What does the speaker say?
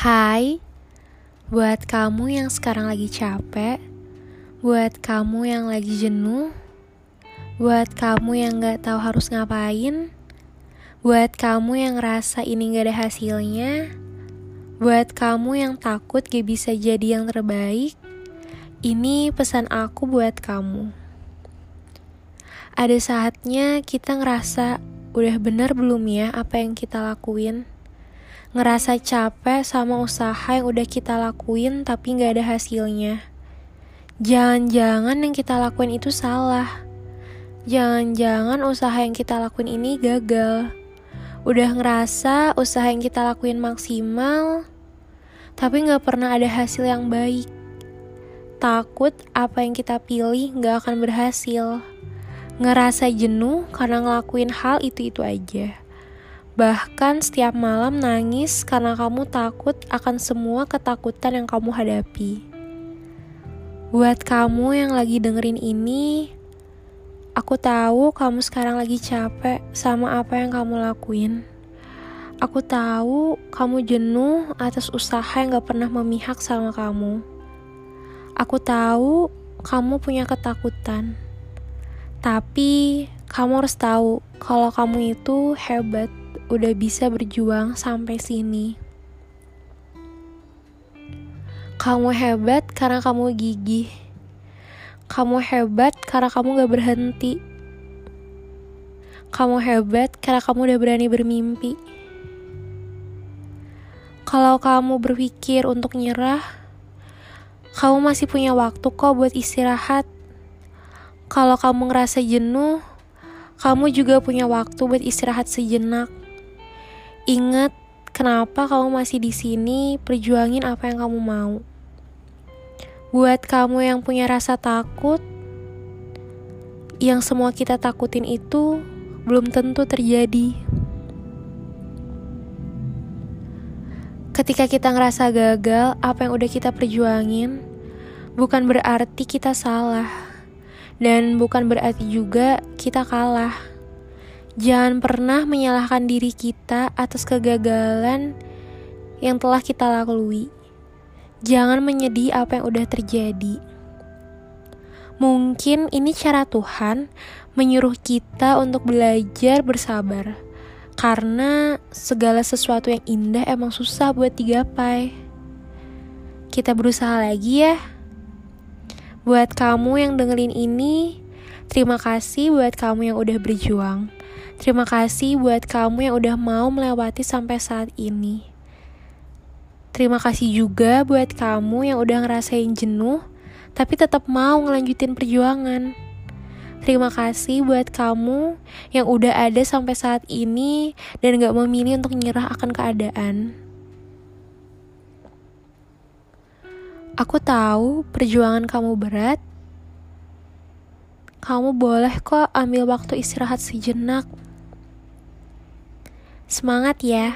Hai, buat kamu yang sekarang lagi capek, buat kamu yang lagi jenuh, buat kamu yang gak tahu harus ngapain, buat kamu yang ngerasa ini gak ada hasilnya, buat kamu yang takut gak bisa jadi yang terbaik, ini pesan aku buat kamu. Ada saatnya kita ngerasa udah bener belum ya apa yang kita lakuin ngerasa capek sama usaha yang udah kita lakuin tapi gak ada hasilnya. Jangan-jangan yang kita lakuin itu salah. Jangan-jangan usaha yang kita lakuin ini gagal. Udah ngerasa usaha yang kita lakuin maksimal, tapi gak pernah ada hasil yang baik. Takut apa yang kita pilih gak akan berhasil. Ngerasa jenuh karena ngelakuin hal itu-itu aja. Bahkan setiap malam nangis karena kamu takut akan semua ketakutan yang kamu hadapi. Buat kamu yang lagi dengerin ini, aku tahu kamu sekarang lagi capek sama apa yang kamu lakuin. Aku tahu kamu jenuh atas usaha yang gak pernah memihak sama kamu. Aku tahu kamu punya ketakutan. Tapi kamu harus tahu kalau kamu itu hebat udah bisa berjuang sampai sini. Kamu hebat karena kamu gigih. Kamu hebat karena kamu gak berhenti. Kamu hebat karena kamu udah berani bermimpi. Kalau kamu berpikir untuk nyerah, kamu masih punya waktu kok buat istirahat. Kalau kamu ngerasa jenuh, kamu juga punya waktu buat istirahat sejenak. Ingat kenapa kamu masih di sini perjuangin apa yang kamu mau. Buat kamu yang punya rasa takut, yang semua kita takutin itu belum tentu terjadi. Ketika kita ngerasa gagal, apa yang udah kita perjuangin bukan berarti kita salah, dan bukan berarti juga kita kalah. Jangan pernah menyalahkan diri kita atas kegagalan yang telah kita lalui. Jangan menyedih apa yang udah terjadi. Mungkin ini cara Tuhan menyuruh kita untuk belajar bersabar. Karena segala sesuatu yang indah emang susah buat digapai. Kita berusaha lagi ya. Buat kamu yang dengerin ini, terima kasih buat kamu yang udah berjuang. Terima kasih buat kamu yang udah mau melewati sampai saat ini. Terima kasih juga buat kamu yang udah ngerasain jenuh, tapi tetap mau ngelanjutin perjuangan. Terima kasih buat kamu yang udah ada sampai saat ini dan gak memilih untuk nyerah akan keadaan. Aku tahu perjuangan kamu berat. Kamu boleh kok ambil waktu istirahat sejenak. Semangat ya!